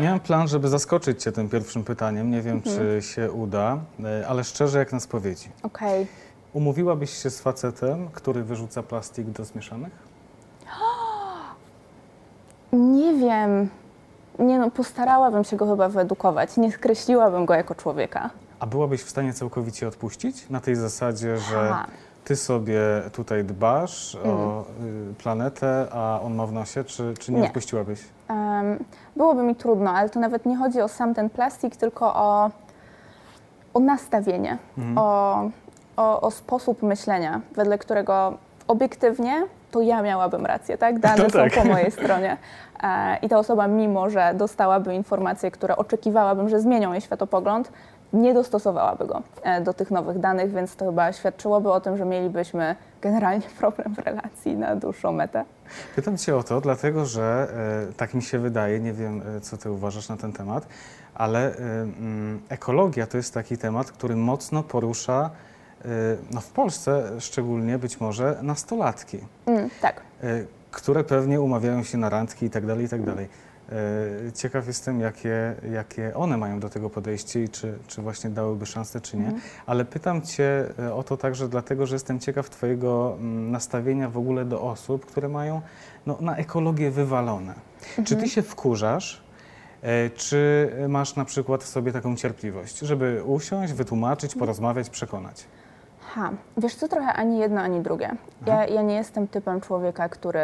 Miałem plan, żeby zaskoczyć Cię tym pierwszym pytaniem. Nie wiem, Mhm. czy się uda, e, ale szczerze jak na spowiedzi. Okej. Umówiłabyś się z facetem, który wyrzuca plastik do zmieszanych? Nie wiem. Nie no, postarałabym się go chyba wyedukować. Nie skreśliłabym go jako człowieka. A byłabyś w stanie całkowicie odpuścić? Na tej zasadzie, że Ha. Ty sobie tutaj dbasz o y, planetę, a on ma w nosie, czy, czy nie, Nie. odpuściłabyś? Em, byłoby mi trudno, ale to nawet nie chodzi o sam ten plastik, tylko o, o nastawienie, Mhm. o, o, o sposób myślenia, wedle którego obiektywnie to ja miałabym rację, tak? Dane No są tak. po mojej stronie. E, I ta osoba, mimo że dostałaby informacje, które oczekiwałabym, że zmienią jej światopogląd, nie dostosowałaby go e, do tych nowych danych, więc to chyba świadczyłoby o tym, że mielibyśmy generalnie problem w relacji na dłuższą metę. Pytam Cię o to, dlatego że e, tak mi się wydaje, nie wiem e, co Ty uważasz na ten temat, ale mm, ekologia to jest taki temat, który mocno porusza, no w Polsce szczególnie być może nastolatki, Mm, tak. które pewnie umawiają się na randki i tak dalej, i tak dalej. E, Ciekaw jestem, jakie, jakie one mają do tego podejście i czy, czy właśnie dałyby szansę, czy nie. Ale pytam Cię e, o to także dlatego, że jestem ciekaw Twojego mm, nastawienia w ogóle do osób, które mają no, na ekologię wywalone. Czy Ty się wkurzasz, e, czy masz na przykład w sobie taką cierpliwość, żeby usiąść, wytłumaczyć, porozmawiać, przekonać? Ha, wiesz co, trochę ani jedno, ani drugie. Ja, ja nie jestem typem człowieka, który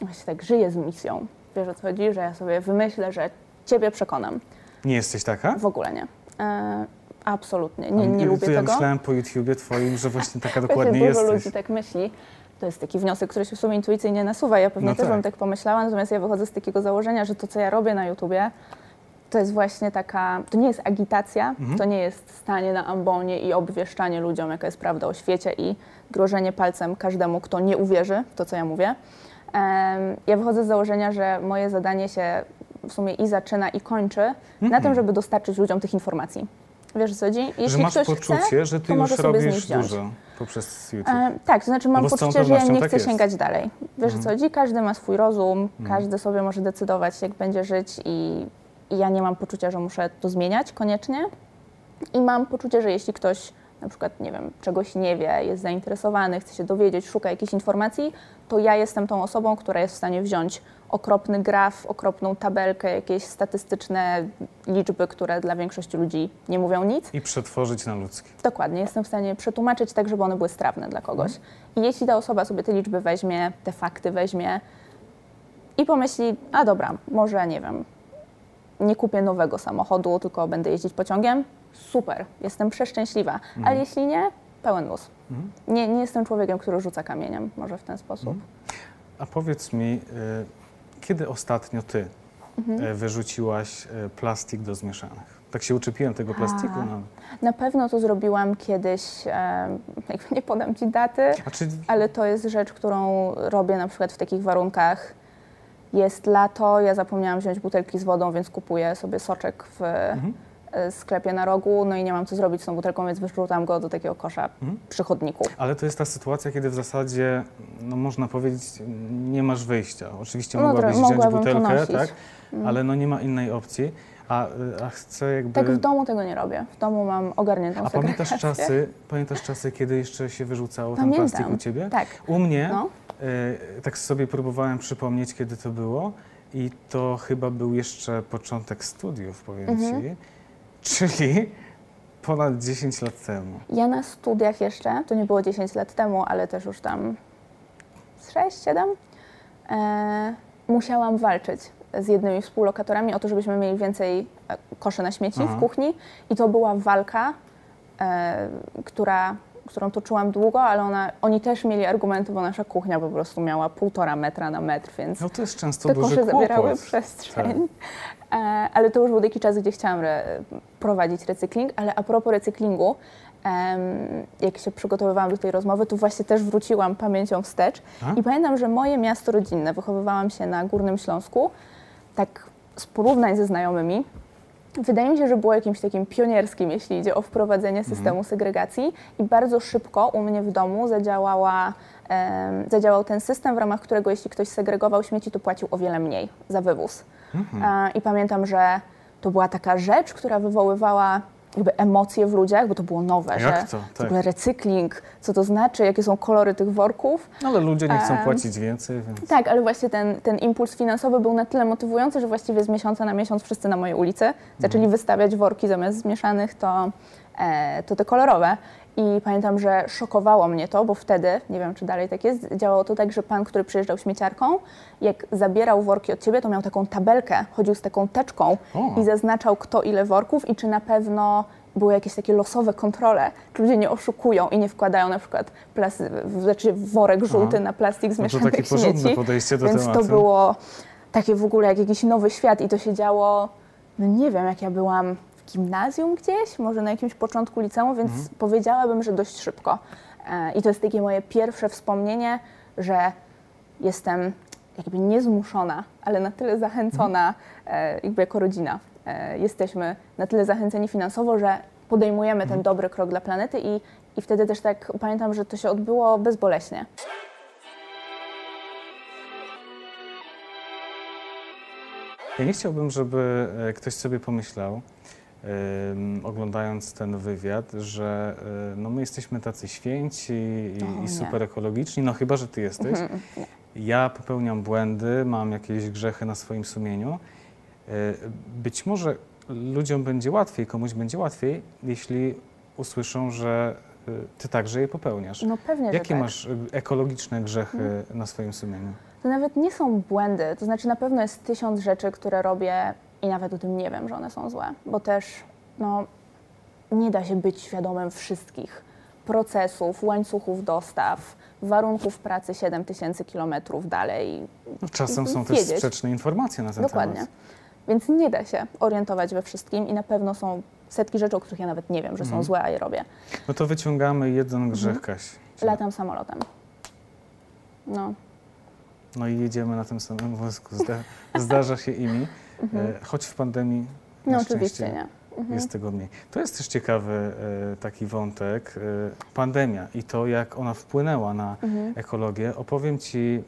właśnie tak żyje z misją. Wiesz o co chodzi? Że ja sobie wymyślę, że ciebie przekonam. Nie jesteś taka? W ogóle nie. E, absolutnie. Nie, nie A, lubię ja tego. myślałem po YouTubie Twoim, że właśnie taka dokładnie dużo jesteś. ludzi tak myśli. To jest taki wniosek, który się w sumie intuicyjnie nasuwa. Ja pewnie No też tak. bym tak pomyślała, natomiast ja wychodzę z takiego założenia, że to, co ja robię na YouTubie, to jest właśnie taka, to nie jest agitacja, Mhm. to nie jest stanie na ambonie i obwieszczanie ludziom, jaka jest prawda o świecie i grożenie palcem każdemu, kto nie uwierzy w to, co ja mówię. Ja wychodzę z założenia, że moje zadanie się w sumie i zaczyna, i kończy na tym, żeby dostarczyć ludziom tych informacji. Wiesz co chodzi? Jeśli Mhm. że masz ktoś poczucie, chce, że ty to już może sobie z nich robisz dużo poprzez YouTube. E, tak, to znaczy mam poczucie, że ja nie chcę tak jest. sięgać dalej. Wiesz co Mhm. chodzi? Każdy ma swój rozum, każdy sobie może decydować, jak będzie żyć i, i ja nie mam poczucia, że muszę to zmieniać koniecznie. I mam poczucie, że jeśli ktoś na przykład, nie wiem, czegoś nie wie, jest zainteresowany, chce się dowiedzieć, szuka jakichś informacji, to ja jestem tą osobą, która jest w stanie wziąć okropny graf, okropną tabelkę, jakieś statystyczne liczby, które dla większości ludzi nie mówią nic. I przetworzyć na ludzki. Dokładnie, jestem w stanie przetłumaczyć tak, żeby one były strawne dla kogoś. I jeśli ta osoba sobie te liczby weźmie, te fakty weźmie i pomyśli, a dobra, może nie wiem, nie kupię nowego samochodu, tylko będę jeździć pociągiem, super, jestem przeszczęśliwa. Ale jeśli nie, pełen luz. Nie, nie jestem człowiekiem, który rzuca kamieniem, może w ten sposób. A powiedz mi, y, kiedy ostatnio ty Mhm. y, wyrzuciłaś y, plastik do zmieszanych? Tak się uczepiłem tego plastiku. No. Na pewno to zrobiłam kiedyś, e, nie podam Ci daty, czy ale to jest rzecz, którą robię na przykład w takich warunkach. Jest lato, ja zapomniałam wziąć butelki z wodą, więc kupuję sobie soczek w Mhm. E, sklepie na rogu, no i nie mam co zrobić z tą butelką, więc wyrzucam go do takiego kosza Mhm. przy chodniku. Ale to jest ta sytuacja, kiedy w zasadzie, no można powiedzieć, nie masz wyjścia. Oczywiście No, mogłabyś wziąć butelkę, tak? Ale no nie ma innej opcji. A, y, a chcę jakby... Tak w domu tego nie robię. W domu mam ogarniętą a pamiętasz czasy, pamiętasz czasy, kiedy jeszcze się wyrzucało ten Pamiętam. plastik u ciebie? Tak. U mnie, No. y, tak sobie próbowałem przypomnieć, kiedy to było i to chyba był jeszcze początek studiów, powiem Mhm. ci, czyli ponad 10 lat temu. Ja na studiach jeszcze, to nie było 10 lat temu, ale też już tam z 6-7, e, musiałam walczyć z jednymi współlokatorami o to, żebyśmy mieli więcej e, koszy na śmieci Aha. w kuchni. I to była walka, e, która, którą toczyłam długo, ale ona, oni też mieli argumenty, bo nasza kuchnia po prostu miała półtora metra na metr, więc No to jest często te kosze zabierały przestrzeń. E, ale to już był taki czas, gdzie chciałam re, prowadzić recykling. Ale a propos recyklingu, jak się przygotowywałam do tej rozmowy, to właśnie też wróciłam pamięcią wstecz. A? I pamiętam, że moje miasto rodzinne, wychowywałam się na Górnym Śląsku, tak z porównań ze znajomymi, Wydaje mi się, że było jakimś takim pionierskim, jeśli idzie o wprowadzenie systemu segregacji i bardzo szybko u mnie w domu zadziałała, zadziałał ten system, w ramach którego jeśli ktoś segregował śmieci, to płacił o wiele mniej za wywóz. E, I pamiętam, że to była taka rzecz, która wywoływała jakby emocje w ludziach, bo to było nowe, Jak że to? Tak. recykling, co to znaczy, jakie są kolory tych worków. No, ale ludzie nie chcą płacić więcej, więc... Tak, ale właśnie ten, ten impuls finansowy był na tyle motywujący, że właściwie z miesiąca na miesiąc wszyscy na mojej ulicy zaczęli wystawiać worki zamiast zmieszanych, to, e, to te kolorowe. I pamiętam, że szokowało mnie to, bo wtedy, nie wiem czy dalej tak jest, działało to tak, że pan, który przyjeżdżał śmieciarką, jak zabierał worki od ciebie, to miał taką tabelkę, chodził z taką teczką O. i zaznaczał kto ile worków i czy na pewno były jakieś takie losowe kontrole, czy ludzie nie oszukują i nie wkładają na przykład plasty, w, znaczy worek żółty Aha. na plastik No to takie porządne śmieci. podejście do Więc tematu. to było takie w ogóle jak jakiś nowy świat i to się działo, no nie wiem, jak ja byłam w gimnazjum gdzieś, może na jakimś początku liceum, więc Mhm. powiedziałabym, że dość szybko. E, I to jest takie moje pierwsze wspomnienie, że jestem jakby niezmuszona, ale na tyle zachęcona, e, jakby jako rodzina. E, jesteśmy na tyle zachęceni finansowo, że podejmujemy ten dobry krok dla planety i, i wtedy też tak pamiętam, że to się odbyło bezboleśnie. Ja nie chciałbym, żeby ktoś sobie pomyślał, oglądając ten wywiad, że e, no my jesteśmy tacy święci i, O, i super ekologiczni, no chyba, że ty jesteś. Mhm. Ja popełniam błędy, mam jakieś grzechy na swoim sumieniu. E, Być może ludziom będzie łatwiej, komuś będzie łatwiej, jeśli usłyszą, że e, ty także je popełniasz. No pewnie, Jakie tak. masz ekologiczne grzechy na swoim sumieniu? To nawet nie są błędy, to znaczy na pewno jest tysiąc rzeczy, które robię i nawet o tym nie wiem, że one są złe, bo też no, nie da się być świadomym wszystkich procesów, łańcuchów dostaw, warunków pracy 7 tysięcy kilometrów dalej. No, czasem są też wiedzieć. sprzeczne informacje na ten Dokładnie. temat. Więc nie da się orientować we wszystkim i na pewno są setki rzeczy, o których ja nawet nie wiem, że są Mhm. złe, a je robię. No to wyciągamy jeden Mhm. grzech, Kaś. Latam samolotem. No, No i jedziemy na tym samym wózku. Zda, zdarza się i mi, e, choć w pandemii Mhm. no na oczywiście nie. jest tego mniej. To jest też ciekawy e, taki wątek, e, pandemia i to, jak ona wpłynęła na Mhm. ekologię. Opowiem Ci,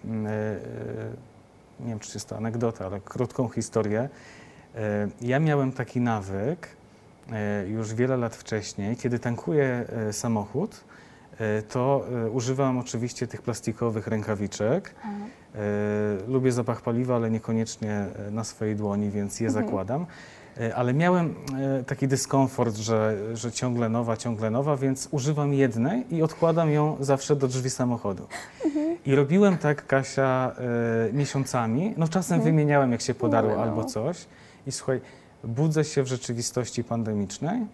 nie wiem, czy jest to anegdota, ale krótką historię. Ja miałem taki nawyk już wiele lat wcześniej, kiedy tankuję samochód, to e, używam oczywiście tych plastikowych rękawiczek. A, E, Lubię zapach paliwa, ale niekoniecznie e, na swojej dłoni, więc je Mhm. zakładam. E, Ale miałem e, taki dyskomfort, że, że ciągle nowa, ciągle nowa, więc używam jednej i odkładam ją zawsze do drzwi samochodu. Mhm. I robiłem tak, Kasia, e, miesiącami. No czasem Mhm. wymieniałem, jak się podarło No, no. albo coś. I słuchaj, budzę się w rzeczywistości pandemicznej,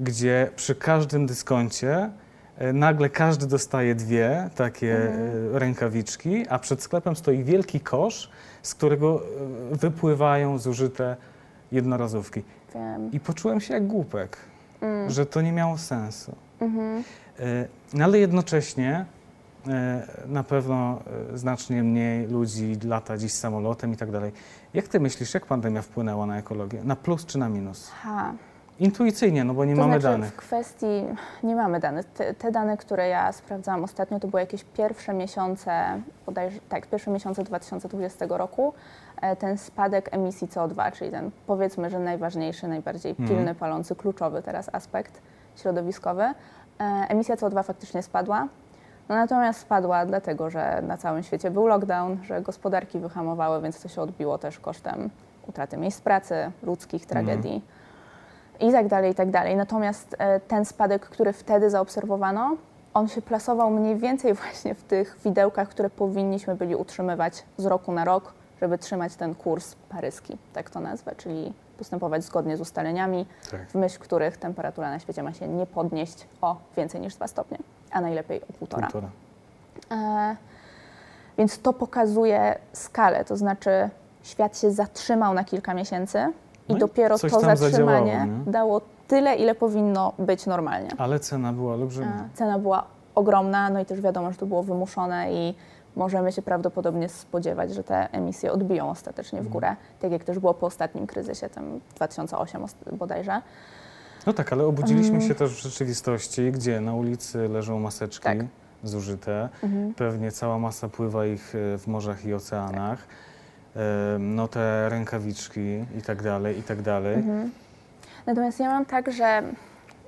gdzie przy każdym dyskoncie e, nagle każdy dostaje dwie takie Mhm. e, rękawiczki, a przed sklepem stoi wielki kosz, z którego e, wypływają zużyte jednorazówki. wiem. I poczułem się jak głupek, Mm. że to nie miało sensu. Mhm. E, No ale jednocześnie e, na pewno e, znacznie mniej ludzi lata dziś samolotem i tak dalej. Jak ty myślisz, jak pandemia wpłynęła na ekologię? Na plus czy na minus? Ha. Intuicyjnie, no bo nie to mamy znaczy, danych. W kwestii, nie mamy danych. Te, te dane, które ja sprawdzałam ostatnio, to były jakieś pierwsze miesiące, bodajże, tak, pierwsze miesiące 2020 roku. E, Ten spadek emisji CO2, czyli ten powiedzmy, że najważniejszy, najbardziej Mhm. pilny, palący, kluczowy teraz aspekt środowiskowy. E, Emisja CO2 faktycznie spadła. No natomiast spadła dlatego, że na całym świecie był lockdown, że gospodarki wyhamowały, więc to się odbiło też kosztem utraty miejsc pracy, ludzkich tragedii i tak dalej, i tak dalej. Natomiast e, ten spadek, który wtedy zaobserwowano, on się plasował mniej więcej właśnie w tych widełkach, które powinniśmy byli utrzymywać z roku na rok, żeby trzymać ten kurs paryski, tak to nazwę, czyli postępować zgodnie z ustaleniami, Tak. w myśl których temperatura na świecie ma się nie podnieść o więcej niż 2 stopnie, a najlepiej o półtora. Półtora. E, więc to pokazuje skalę, to znaczy świat się zatrzymał na kilka miesięcy i No i dopiero coś to tam zatrzymanie dało tyle, ile powinno być normalnie. Ale cena była E, olbrzymia. Cena była ogromna, no i też wiadomo, że to było wymuszone i możemy się prawdopodobnie spodziewać, że te emisje odbiją ostatecznie w Mhm. górę, tak jak też było po ostatnim kryzysie, tym 2008 ost- bodajże. No tak, ale obudziliśmy Mm. się też w rzeczywistości, gdzie na ulicy leżą maseczki Tak. zużyte. Mhm. Pewnie cała masa pływa ich e, w morzach i oceanach. No te rękawiczki i tak dalej, i tak dalej. Mhm. Natomiast ja mam tak, że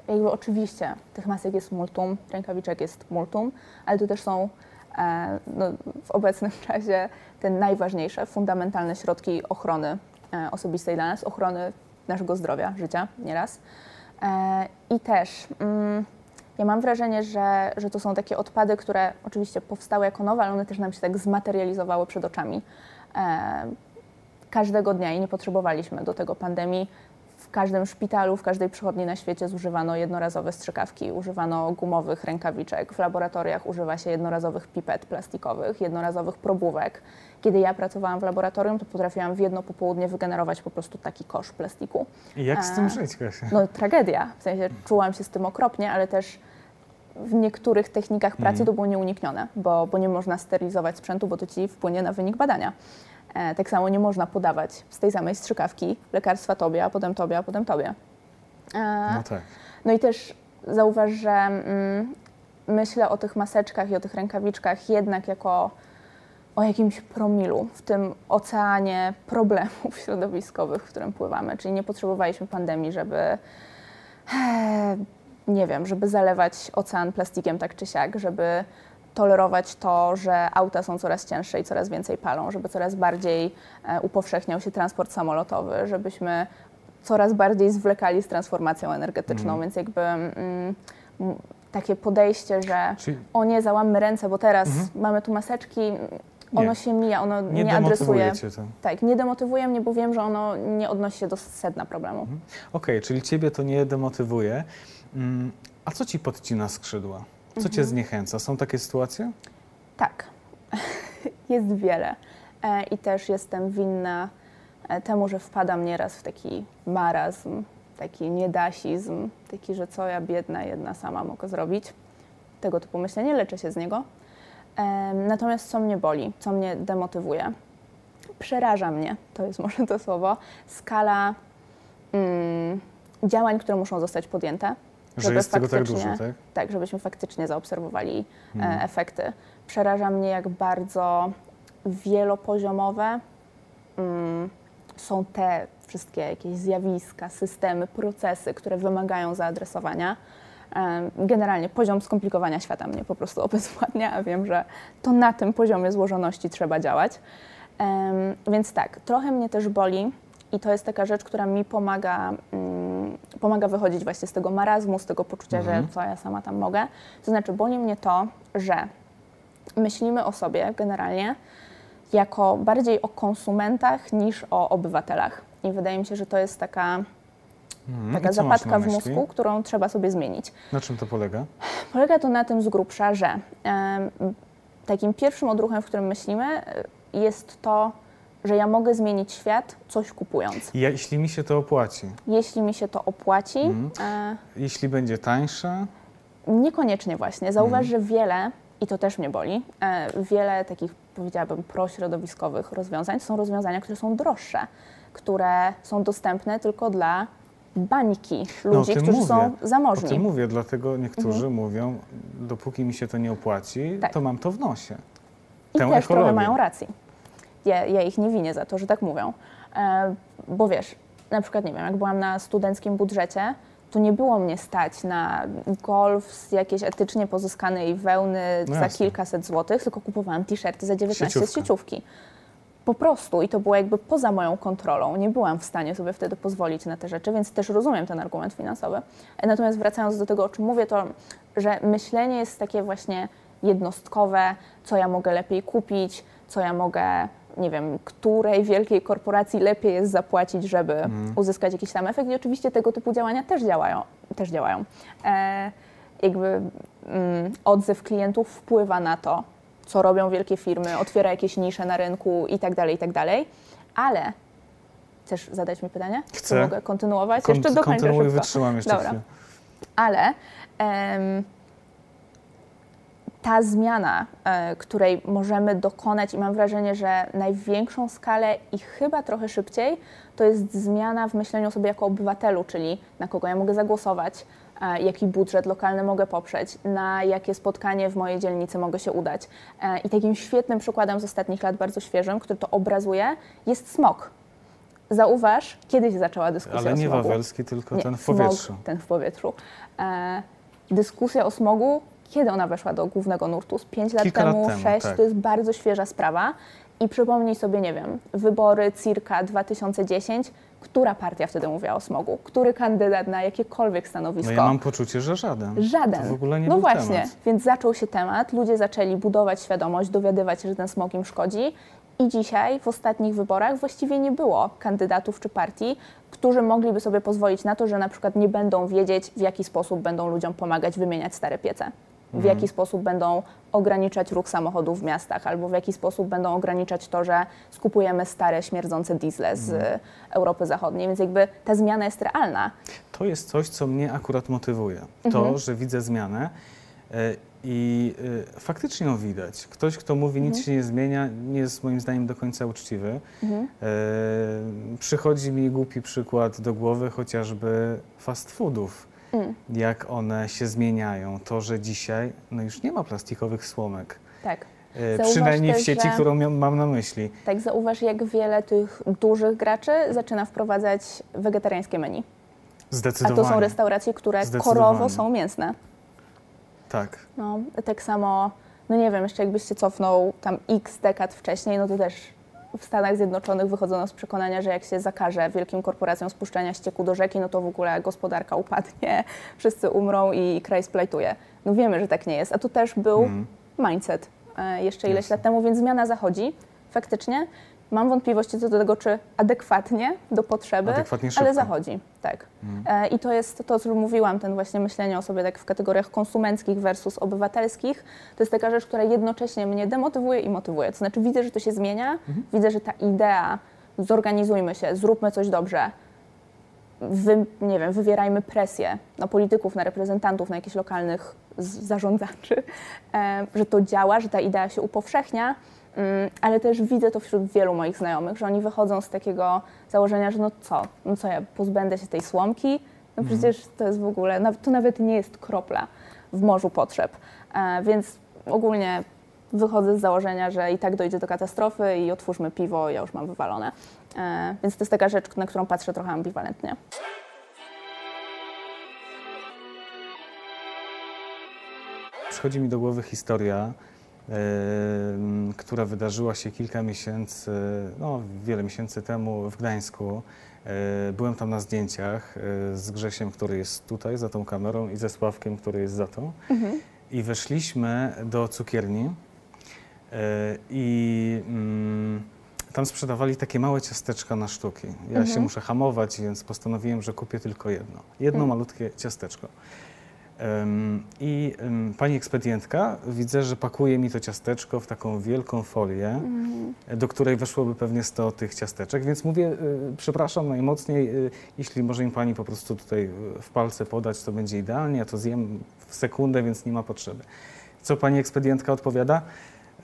jakby oczywiście tych masek jest multum, rękawiczek jest multum, ale tu też są e, no, w obecnym czasie te najważniejsze, fundamentalne środki ochrony e, osobistej dla nas, ochrony naszego zdrowia, życia nieraz. E, I też mm, ja mam wrażenie, że, że to są takie odpady, które oczywiście powstały jako nowe, ale one też nam się tak zmaterializowały przed oczami każdego dnia i nie potrzebowaliśmy do tego pandemii w każdym szpitalu, w każdej przychodni na świecie zużywano jednorazowe strzykawki, używano gumowych rękawiczek, w laboratoriach używa się jednorazowych pipet plastikowych, jednorazowych probówek. Kiedy ja pracowałam w laboratorium, to potrafiłam w jedno popołudnie wygenerować po prostu taki kosz plastiku. I jak z tym żyć, Kasia? No tragedia, w sensie czułam się z tym okropnie, ale też w niektórych technikach pracy mm. to było nieuniknione, bo, bo nie można sterylizować sprzętu, bo to ci wpłynie na wynik badania. E, tak samo nie można podawać z tej samej strzykawki lekarstwa tobie, a potem tobie, a potem tobie. E, no tak. No i też zauważ, że mm, myślę o tych maseczkach i o tych rękawiczkach jednak jako o jakimś promilu w tym oceanie problemów środowiskowych, w którym pływamy. Czyli nie potrzebowaliśmy pandemii, żeby e, nie wiem, żeby zalewać ocean plastikiem tak czy siak, żeby tolerować to, że auta są coraz cięższe i coraz więcej palą, żeby coraz bardziej e, upowszechniał się transport samolotowy, żebyśmy coraz bardziej zwlekali z transformacją energetyczną, mm. więc jakby mm, takie podejście, że Czyli... o nie, załammy ręce, bo teraz mm -hmm. mamy tu maseczki, ono nie. się mija, ono nie, nie adresuje. To. Tak, nie demotywuje mnie, bo wiem, że ono nie odnosi się do sedna problemu. Mhm. Okej, okay, czyli ciebie to nie demotywuje. Mm, a co ci podcina skrzydła? Co cię mhm. zniechęca? Są takie sytuacje? Tak, jest wiele. E, I też jestem winna e, temu, że wpadam nieraz w taki marazm, taki niedasizm, taki, że co ja biedna jedna sama mogę zrobić. Tego typu myślenie, leczę się z niego. E, natomiast co mnie boli, co mnie demotywuje, przeraża mnie, to jest może to słowo, skala mm, działań, które muszą zostać podjęte że jest tego tak dużo, tak? Tak, żebyśmy faktycznie zaobserwowali e, hmm. efekty. Przeraża mnie, jak bardzo wielopoziomowe mm, są te wszystkie jakieś zjawiska, systemy, procesy, które wymagają zaadresowania. Generalnie poziom skomplikowania świata mnie po prostu obezwładnia, a wiem, że to na tym poziomie złożoności trzeba działać. Więc tak, trochę mnie też boli i to jest taka rzecz, która mi pomaga mm, pomaga wychodzić właśnie z tego marazmu, z tego poczucia, mhm. że co ja sama tam mogę. To znaczy, boli mnie to, że myślimy o sobie generalnie jako bardziej o konsumentach niż o obywatelach. I wydaje mi się, że to jest taka, mhm. taka zapadka w mózgu, którą trzeba sobie zmienić. Na czym to polega? Polega to na tym z grubsza, że takim pierwszym odruchem, w którym myślimy, jest to, że ja mogę zmienić świat coś kupując. Jeśli mi się to opłaci. Jeśli mi się to opłaci. Mm. E... Jeśli będzie tańsze. Niekoniecznie właśnie. Zauważ, mm. że wiele, i to też mnie boli, e, wiele takich powiedziałabym prośrodowiskowych rozwiązań są rozwiązania, które są droższe, które są dostępne tylko dla bańki no, ludzi, no, którzy mówię. są zamożni. O tym mówię, dlatego niektórzy mhm. mówią, dopóki mi się to nie opłaci, tak. to mam to w nosie. I Tę też ekologię. trochę mają rację ja, ja ich nie winię za to, że tak mówią. E, bo wiesz, na przykład, nie wiem, jak byłam na studenckim budżecie, to nie było mnie stać na golf z jakiejś etycznie pozyskanej wełny no za kilkaset złotych, tylko kupowałam t-shirty za 19 Sieciówka. z sieciówki. Po prostu i to było jakby poza moją kontrolą. Nie byłam w stanie sobie wtedy pozwolić na te rzeczy, więc też rozumiem ten argument finansowy. E, natomiast wracając do tego, o czym mówię, to że myślenie jest takie właśnie jednostkowe, co ja mogę lepiej kupić, co ja mogę nie wiem, której wielkiej korporacji lepiej jest zapłacić, żeby mm. uzyskać jakiś tam efekt. I oczywiście tego typu działania też działają. Też działają. E, jakby mm, odzew klientów wpływa na to, co robią wielkie firmy, otwiera jakieś nisze na rynku i tak dalej, i tak dalej. Ale chcesz zadać mi pytanie? Chcę. Czy mogę kontynuować? Kont- jeszcze dokończę Kontynuuj, wytrzymam jeszcze Dobra. Chwilę. Ale em, ta zmiana, e, której możemy dokonać, i mam wrażenie, że największą skalę i chyba trochę szybciej, to jest zmiana w myśleniu o sobie jako obywatelu, czyli na kogo ja mogę zagłosować, e, jaki budżet lokalny mogę poprzeć, na jakie spotkanie w mojej dzielnicy mogę się udać. E, I takim świetnym przykładem z ostatnich lat, bardzo świeżym, który to obrazuje, jest smog. Zauważ, kiedy się zaczęła dyskusja Ale o nie smogu. wawelski, tylko Nie, ten w smog, powietrzu. ten w powietrzu. Dyskusja o smogu, kiedy ona weszła do głównego nurtu? Z 5 lat Kilka temu, temu, 6, tak. to jest bardzo świeża sprawa. I przypomnij sobie, nie wiem, wybory circa 2010, która partia wtedy mówiła o smogu? Który kandydat na jakiekolwiek No stanowisko? ja mam poczucie, że żaden. Żaden. To w ogóle nie no właśnie, temat. więc zaczął się temat, ludzie zaczęli budować świadomość, dowiadywać się, że ten smog im szkodzi. I dzisiaj w ostatnich wyborach właściwie nie było kandydatów czy partii, którzy mogliby sobie pozwolić na to, że na przykład nie będą wiedzieć, w jaki sposób będą ludziom pomagać wymieniać stare piece. W Mhm. jaki sposób będą ograniczać ruch samochodów w miastach, albo w jaki sposób będą ograniczać to, że skupujemy stare, śmierdzące diesle z Mhm. Europy Zachodniej. Więc jakby ta zmiana jest realna. To jest coś, co mnie akurat motywuje. Mhm. To, że widzę zmianę e, i e, faktycznie ją widać. Ktoś, kto mówi, nic Mhm. się nie zmienia, nie jest moim zdaniem do końca uczciwy. Mhm. E, Przychodzi mi głupi przykład do głowy chociażby fast foodów. Mm. Jak one się zmieniają. To, że dzisiaj no już nie ma plastikowych słomek. Tak. E, Zauważ Przynajmniej w też, sieci, że- którą mam na myśli. Tak, zauważ, jak wiele tych dużych graczy zaczyna wprowadzać wegetariańskie menu. A Zdecydowanie. to są restauracje, które korowo są mięsne. Tak. No, tak samo, no nie wiem, jeszcze jakbyś się cofnął tam x dekad wcześniej, no to też w Stanach Zjednoczonych wychodzono z przekonania, że jak się zakaże wielkim korporacjom spuszczania ścieku do rzeki, no to w ogóle gospodarka upadnie, wszyscy umrą i kraj splajtuje. No wiemy, że tak nie jest. A to też był Mhm. mindset e, jeszcze ileś lat temu, więc zmiana zachodzi faktycznie. Mam wątpliwości co do tego, czy adekwatnie do potrzeby, Adekwatnie ale zachodzi, tak. E, I to jest to, co mówiłam, ten właśnie myślenie o sobie tak w kategoriach konsumenckich versus obywatelskich. To jest taka rzecz, która jednocześnie mnie demotywuje i motywuje. To znaczy widzę, że to się zmienia, widzę, że ta idea zorganizujmy się, zróbmy coś dobrze, wy, nie wiem, wywierajmy presję na polityków, na reprezentantów, na jakichś lokalnych zarządzaczy, e, że to działa, że ta idea się upowszechnia, mm, ale też widzę to wśród wielu moich znajomych, że oni wychodzą z takiego założenia, że no co, no co ja pozbędę się tej słomki? No przecież to jest w ogóle, to nawet nie jest kropla w morzu potrzeb. E, Więc ogólnie wychodzę z założenia, że i tak dojdzie do katastrofy i otwórzmy piwo, ja już mam wywalone. E, Więc to jest taka rzecz, na którą patrzę trochę ambiwalentnie. Przychodzi mi do głowy historia, która wydarzyła się kilka miesięcy, no wiele miesięcy temu w Gdańsku. E, byłem tam na zdjęciach e, z Grzesiem, który jest tutaj za tą kamerą i ze Sławkiem, który jest za tą. I weszliśmy do cukierni e, i mm, tam sprzedawali takie małe ciasteczka na sztuki. Ja się muszę hamować, więc postanowiłem, że kupię tylko jedno. Jedno malutkie ciasteczko. I pani ekspedientka widzę, że pakuje mi to ciasteczko w taką wielką folię, do której weszłoby pewnie 100 tych ciasteczek, więc mówię, y, przepraszam najmocniej, y, jeśli może mi pani po prostu tutaj y, w palce podać, to będzie idealnie, ja to zjem w sekundę, więc nie ma potrzeby. Co pani ekspedientka odpowiada?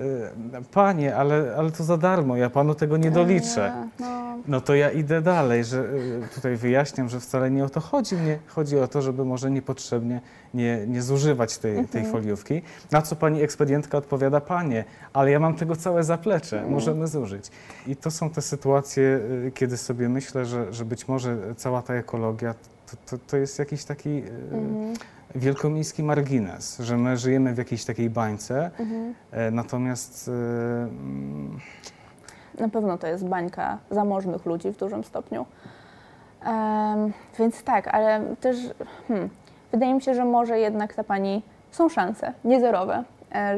Y, Panie, ale, ale to za darmo, ja panu tego nie doliczę. E, No, No to ja idę dalej, że y, tutaj wyjaśniam, że wcale nie o to chodzi. Mnie chodzi o to, żeby może niepotrzebnie nie, nie zużywać tej, tej foliówki. Na co pani ekspedientka odpowiada, panie, ale ja mam tego całe zaplecze, możemy zużyć. I to są te sytuacje, y, kiedy sobie myślę, że, że być może cała ta ekologia to, to, to jest jakiś taki y, wielkomiejski margines, że my żyjemy w jakiejś takiej bańce, e, natomiast y, mm, na pewno to jest bańka zamożnych ludzi w dużym stopniu. Em, więc tak, ale też hmm, wydaje mi się, że może jednak ta pani, są szanse, niezerowe, e,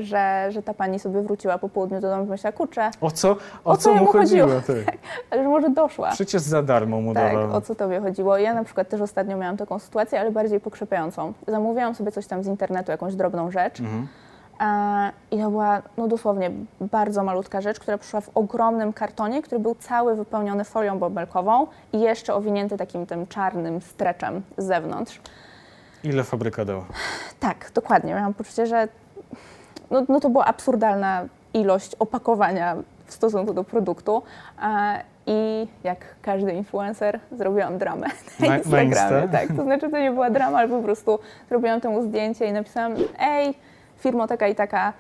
że, że ta pani sobie wróciła po południu do domu i myślała, kurczę, o co, o O co co mu chodziło? chodziło? Tak. ale że może doszła. Przecież za darmo mu Tak, o co tobie chodziło? Ja na przykład też ostatnio miałam taką sytuację, ale bardziej pokrzepiającą. Zamówiłam sobie coś tam z internetu, jakąś drobną rzecz. Mhm. E, I to była no dosłownie bardzo malutka rzecz, która przyszła w ogromnym kartonie, który był cały wypełniony folią bąbelkową i jeszcze owinięty takim tym czarnym streczem z zewnątrz. Ile fabryka dała? Tak, dokładnie. Miałam poczucie, że no, no to była absurdalna ilość opakowania w stosunku do produktu. I jak każdy influencer, zrobiłam dramę na Instagramie. Insta? tak, to znaczy to nie była drama, ale po prostu zrobiłam temu zdjęcie i napisałam, ej, firmo taka i taka,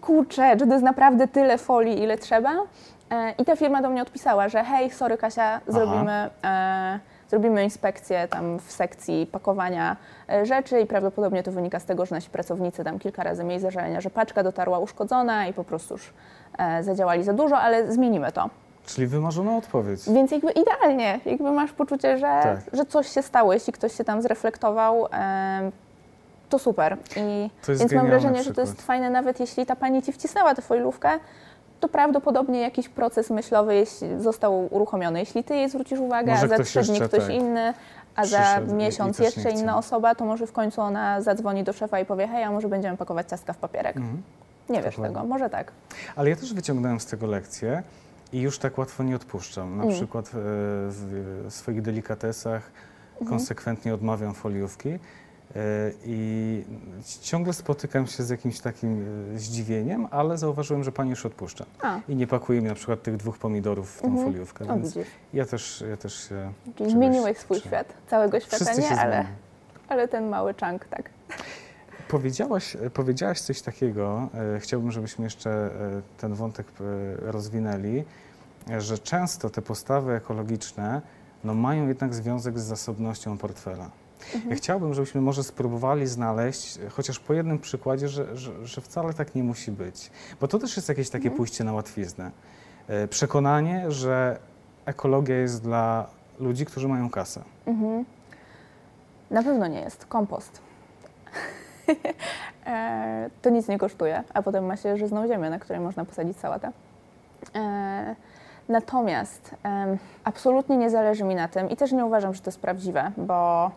kurczę, czy to jest naprawdę tyle folii, ile trzeba? E, I ta firma do mnie odpisała, że hej, sorry Kasia, zrobimy, e, zrobimy inspekcję tam w sekcji pakowania e, rzeczy i prawdopodobnie to wynika z tego, że nasi pracownicy tam kilka razy mieli zażalenia, że paczka dotarła uszkodzona i po prostu już e, zadziałali za dużo, ale zmienimy to. Czyli wymarzona odpowiedź. Więc jakby idealnie, jakby masz poczucie, że, Tak. że coś się stało, jeśli ktoś się tam zreflektował, em, to super. I To więc mam wrażenie, że to jest przykład. fajne, nawet jeśli ta pani ci wcisnęła tę foilówkę, to prawdopodobnie jakiś proces myślowy został uruchomiony. Jeśli ty jej zwrócisz uwagę, Może a za trzy dni ktoś tak, inny, a za miesiąc jeszcze inna osoba, to może w końcu ona zadzwoni do szefa i powie, hej, a może będziemy pakować ciastka w papierek. Mhm. Nie wiesz Dokładnie. tego, może tak. Ale ja też wyciągnąłem z tego lekcję i już tak łatwo nie odpuszczam. Na Mm. przykład e, w swoich delikatesach Mhm. konsekwentnie odmawiam foliówki i ciągle spotykam się z jakimś takim e, zdziwieniem, ale zauważyłem, że pani już odpuszcza. A, I nie pakuje mi na przykład tych dwóch pomidorów w tą Mhm. foliówkę, o więc widzisz. ja też, ja też się... Czyli zmieniłeś swój uczę. świat. Całego świata Wszyscy nie, ale, ale ten mały chunk, tak. Powiedziałaś, powiedziałaś coś takiego, e, chciałbym, żebyśmy jeszcze e, ten wątek rozwinęli, że często te postawy ekologiczne no, mają jednak związek z zasobnością portfela. Ja chciałbym, żebyśmy może spróbowali znaleźć, e, chociaż po jednym przykładzie, że, że, że wcale tak nie musi być. Bo to też jest jakieś takie pójście na łatwiznę. E, Przekonanie, że ekologia jest dla ludzi, którzy mają kasę. Mhm. Na pewno nie jest. Kompost. e, to nic nie kosztuje, a potem ma się żyzną ziemię, na której można posadzić sałatę. Natomiast absolutnie nie zależy mi na tym i też nie uważam, że to jest prawdziwe, bo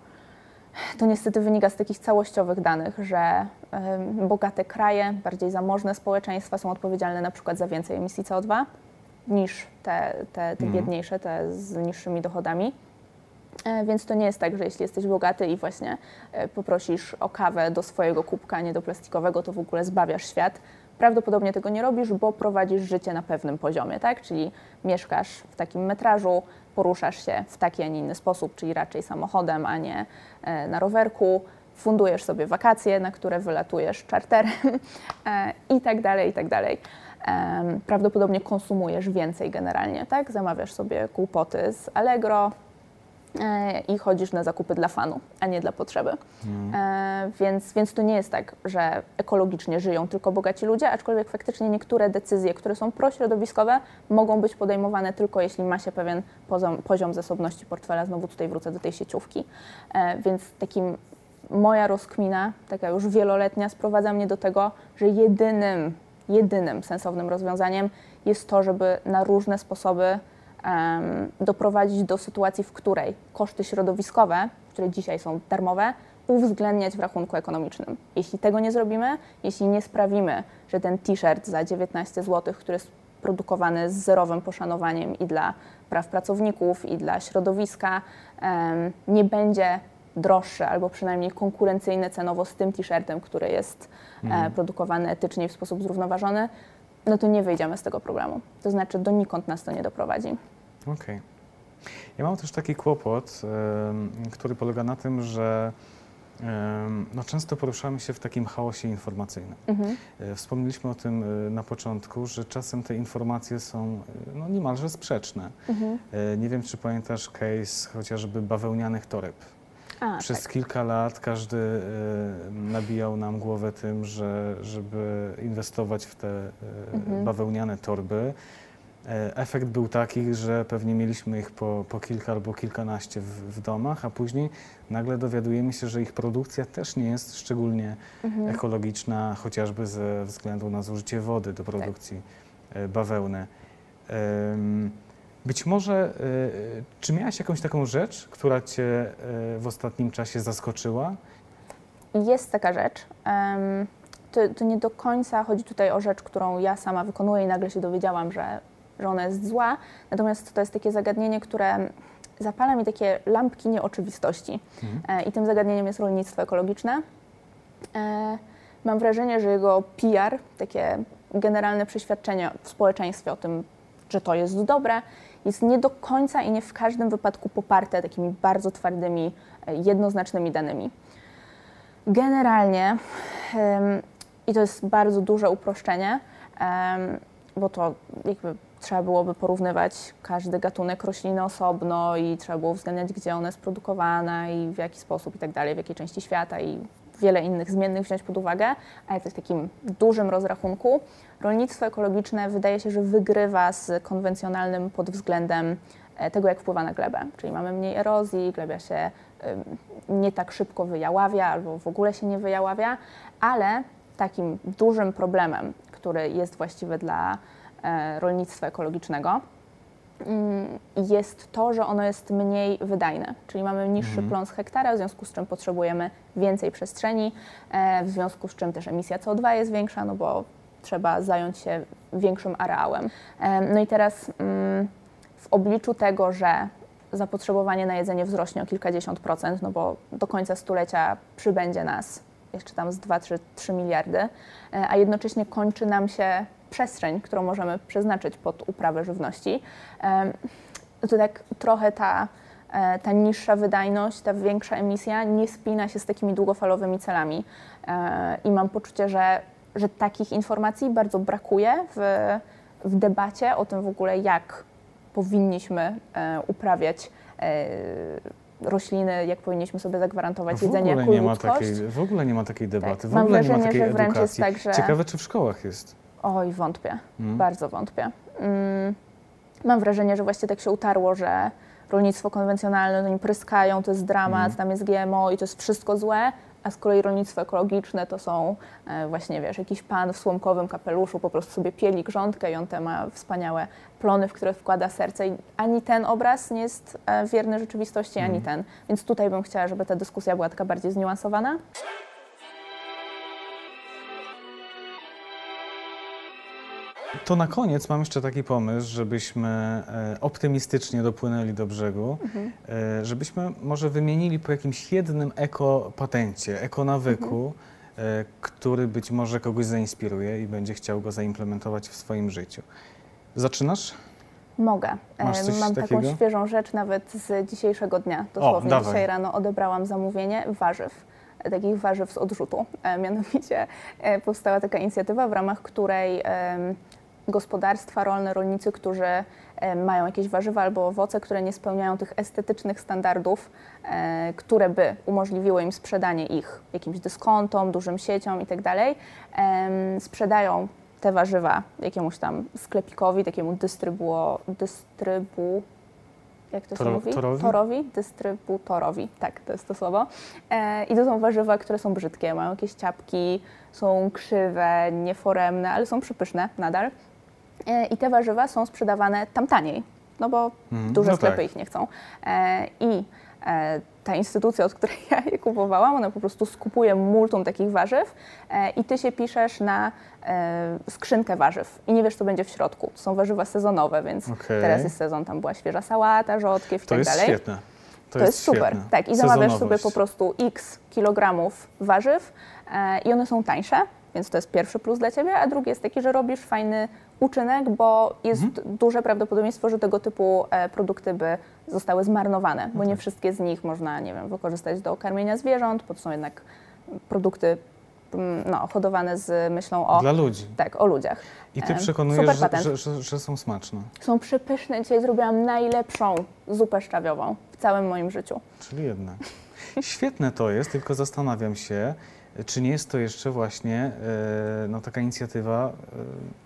to niestety wynika z takich całościowych danych, że bogate kraje, bardziej zamożne społeczeństwa są odpowiedzialne na przykład za więcej emisji CO2 niż te, te, te Mhm. biedniejsze, te z niższymi dochodami. E, Więc to nie jest tak, że jeśli jesteś bogaty i właśnie e, poprosisz o kawę do swojego kubka, nie do plastikowego, to w ogóle zbawiasz świat. Prawdopodobnie tego nie robisz, bo prowadzisz życie na pewnym poziomie, tak? Czyli mieszkasz w takim metrażu, poruszasz się w taki, a nie inny sposób, czyli raczej samochodem, a nie e, na rowerku, fundujesz sobie wakacje, na które wylatujesz czarterem e, i tak dalej, i tak dalej. Prawdopodobnie konsumujesz więcej generalnie, tak? Zamawiasz sobie kłopoty z Allegro, i chodzisz na zakupy dla fanu, a nie dla potrzeby. E, więc, więc to nie jest tak, że ekologicznie żyją tylko bogaci ludzie, aczkolwiek faktycznie niektóre decyzje, które są prośrodowiskowe, mogą być podejmowane tylko jeśli ma się pewien poziom, poziom zasobności portfela. Znowu tutaj wrócę do tej sieciówki. E, więc takim moja rozkmina, taka już wieloletnia, sprowadza mnie do tego, że jedynym, jedynym sensownym rozwiązaniem jest to, żeby na różne sposoby doprowadzić do sytuacji, w której koszty środowiskowe, które dzisiaj są darmowe, uwzględniać w rachunku ekonomicznym. Jeśli tego nie zrobimy, jeśli nie sprawimy, że ten t-shirt za 19 zł, który jest produkowany z zerowym poszanowaniem i dla praw pracowników, i dla środowiska, nie będzie droższy albo przynajmniej konkurencyjny cenowo z tym t-shirtem, który jest e, produkowany etycznie w sposób zrównoważony, no to nie wyjdziemy z tego problemu. To znaczy donikąd nas to nie doprowadzi. Okej. Ja mam też taki kłopot, który polega na tym, że no, często poruszamy się w takim chaosie informacyjnym. Mhm. E, Wspomnieliśmy o tym e, na początku, że czasem te informacje są e, no, niemalże sprzeczne. Mhm. Nie wiem, czy pamiętasz case chociażby bawełnianych toreb. A, Przez tak. kilka lat każdy e, nabijał nam głowę tym, że żeby inwestować w te e, Mhm. bawełniane torby, e, efekt był taki, że pewnie mieliśmy ich po, po kilka albo kilkanaście w, w domach, a później nagle dowiadujemy się, że ich produkcja też nie jest szczególnie Mhm. ekologiczna, chociażby ze względu na zużycie wody do produkcji e, bawełny. Em, Być może, e, czy miałaś jakąś taką rzecz, która Cię e, w ostatnim czasie zaskoczyła? Jest taka rzecz. to, to nie do końca chodzi tutaj o rzecz, którą ja sama wykonuję i nagle się dowiedziałam, że, że ona jest zła. Natomiast to jest takie zagadnienie, które zapala mi takie lampki nieoczywistości. Mhm. E, I tym zagadnieniem jest rolnictwo ekologiczne. Mam wrażenie, że jego PR, takie generalne przeświadczenie w społeczeństwie o tym, że to jest dobre, jest nie do końca i nie w każdym wypadku poparte takimi bardzo twardymi, e, jednoznacznymi danymi. Generalnie, i to jest bardzo duże uproszczenie, bo to jakby trzeba byłoby porównywać każdy gatunek rośliny osobno i trzeba było uwzględniać, gdzie ona jest produkowana i w jaki sposób i tak dalej, w jakiej części świata i wiele innych zmiennych wziąć pod uwagę, ale w takim dużym rozrachunku rolnictwo ekologiczne wydaje się, że wygrywa z konwencjonalnym pod względem e, tego, jak wpływa na glebę. Czyli mamy mniej erozji, glebia się nie tak szybko wyjaławia albo w ogóle się nie wyjaławia, ale takim dużym problemem, który jest właściwy dla e, rolnictwa ekologicznego, jest to, że ono jest mniej wydajne, czyli mamy niższy Mhm. plon z hektara, w związku z czym potrzebujemy więcej przestrzeni, e, w związku z czym też emisja CO2 jest większa, no bo trzeba zająć się większym areałem. E, No i teraz mm, w obliczu tego, że zapotrzebowanie na jedzenie wzrośnie o kilkadziesiąt procent, no bo do końca stulecia przybędzie nas jeszcze tam z 2-3 miliardy, e, a jednocześnie kończy nam się przestrzeń, którą możemy przeznaczyć pod uprawę żywności, em, to tak trochę ta, e, ta niższa wydajność, ta większa emisja nie spina się z takimi długofalowymi celami. E, I mam poczucie, że, że takich informacji bardzo brakuje w, w debacie o tym w ogóle, jak powinniśmy e, uprawiać rośliny, jak powinniśmy sobie zagwarantować w jedzenie ogóle jako nie ma ludzkość. takiej, W ogóle nie ma takiej debaty, w Mam ogóle nie ma takiej edukacji. tak, że- Ciekawe, czy w szkołach jest. Oj, wątpię. Mm. Bardzo wątpię. Mm, mam wrażenie, że właśnie tak się utarło, że rolnictwo konwencjonalne, no nim pryskają, to jest dramat, Mm. tam jest GMO i to jest wszystko złe, a z kolei rolnictwo ekologiczne to są e, właśnie, wiesz, jakiś pan w słomkowym kapeluszu po prostu sobie pieli grządkę i on te ma wspaniałe plony, w które wkłada serce i ani ten obraz nie jest e, wierny rzeczywistości, ani Mm. ten. Więc tutaj bym chciała, żeby ta dyskusja była taka bardziej zniuansowana. To na koniec mam jeszcze taki pomysł, żebyśmy e, optymistycznie dopłynęli do brzegu, Mhm. e, żebyśmy może wymienili po jakimś jednym ekopatencie, ekonawyku, Mhm. e, który być może kogoś zainspiruje i będzie chciał go zaimplementować w swoim życiu. Zaczynasz? Mogę. Mam takiego? taką świeżą rzecz nawet z dzisiejszego dnia. Dosłownie dawaj. dzisiaj rano odebrałam zamówienie warzyw, takich warzyw z odrzutu. Mianowicie powstała taka inicjatywa, w ramach której gospodarstwa rolne, rolnicy, którzy e, mają jakieś warzywa albo owoce, które nie spełniają tych estetycznych standardów, e, które by umożliwiły im sprzedanie ich jakimś dyskontom, dużym sieciom itd., em, sprzedają te warzywa jakiemuś tam sklepikowi, takiemu dystrybuo, dystrybu, jak to się Toro- mówi? torowi? Torowi? Dystrybutorowi, tak, to jest to słowo. E, I to są warzywa, które są brzydkie, mają jakieś ciapki, są krzywe, nieforemne, ale są przypyszne nadal. E, I te warzywa są sprzedawane tam taniej, no bo Mhm, duże no sklepy tak. ich nie chcą. E, I e, ta instytucja, od której ja je kupowałam, ona po prostu skupuje multum takich warzyw i ty się piszesz na skrzynkę warzyw i nie wiesz, co będzie w środku. To są warzywa sezonowe, więc Okej. teraz jest sezon, tam była świeża sałata, rzodkiew i To tak jest dalej. świetne. To, To, jest, super. świetne. Tak, i zamawiasz sobie po prostu x kilogramów warzyw i one są tańsze, więc to jest pierwszy plus dla ciebie, a drugi jest taki, że robisz fajny uczynek, bo jest Mhm. duże prawdopodobieństwo, że tego typu e, produkty by zostały zmarnowane, bo No nie tak. wszystkie z nich można, nie wiem, wykorzystać do karmienia zwierząt, bo to są jednak produkty mm, no, hodowane z myślą o, Dla ludzi. tak, o ludziach. I ty Em, przekonujesz, że, że, że są smaczne. Są przepyszne. Dzisiaj zrobiłam najlepszą zupę szczawiową w całym moim życiu. Czyli jednak. Świetne to jest, tylko zastanawiam się, czy nie jest to jeszcze właśnie e, no, taka inicjatywa,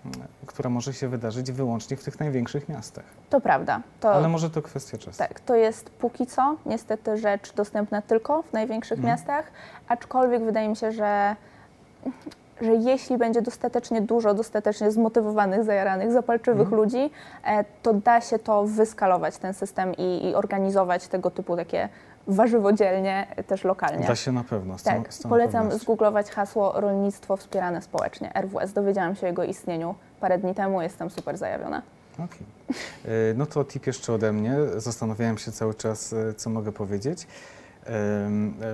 e, która może się wydarzyć wyłącznie w tych największych miastach. To prawda. To, Ale może to kwestia czasu. Tak, to jest póki co niestety rzecz dostępna tylko w największych Mhm. miastach, aczkolwiek wydaje mi się, że, że jeśli będzie dostatecznie dużo, dostatecznie zmotywowanych, zajaranych, zapalczywych Mhm. ludzi, e, to da się to wyskalować, ten system i, i organizować tego typu takie warzywodzielnie e, też lokalnie. Da się na pewno. Z Tak, z polecam pewnością. zgooglować hasło rolnictwo wspierane społecznie, RWS. Dowiedziałam się o jego istnieniu parę dni temu, jestem super zajawiona. Okej. E, No to tip jeszcze ode mnie. Zastanawiałem się cały czas, e, co mogę powiedzieć.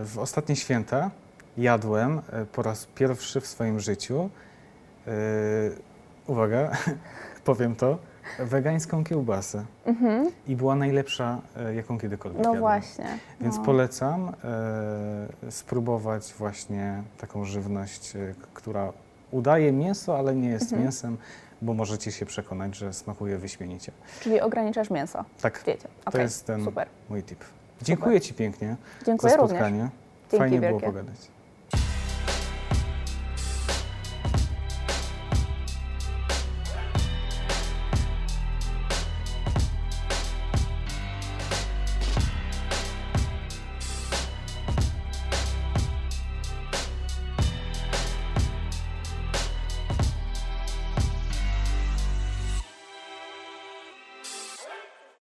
W ostatnie święta jadłem e, po raz pierwszy w swoim życiu uwaga, powiem to, wegańską kiełbasę. I była najlepsza, e, jaką kiedykolwiek Mhm. No jadłem. właśnie. Więc no. polecam e, spróbować właśnie taką żywność, e, która udaje mięso, ale nie jest Mhm. mięsem, bo możecie się przekonać, że smakuje wyśmienicie. Czyli ograniczasz mięso Tak, diecie. to jest ten super. mój tip. Dziękuję Ci pięknie Dziękuję za również. spotkanie. Dzięki Fajnie było wielkie. pogadać.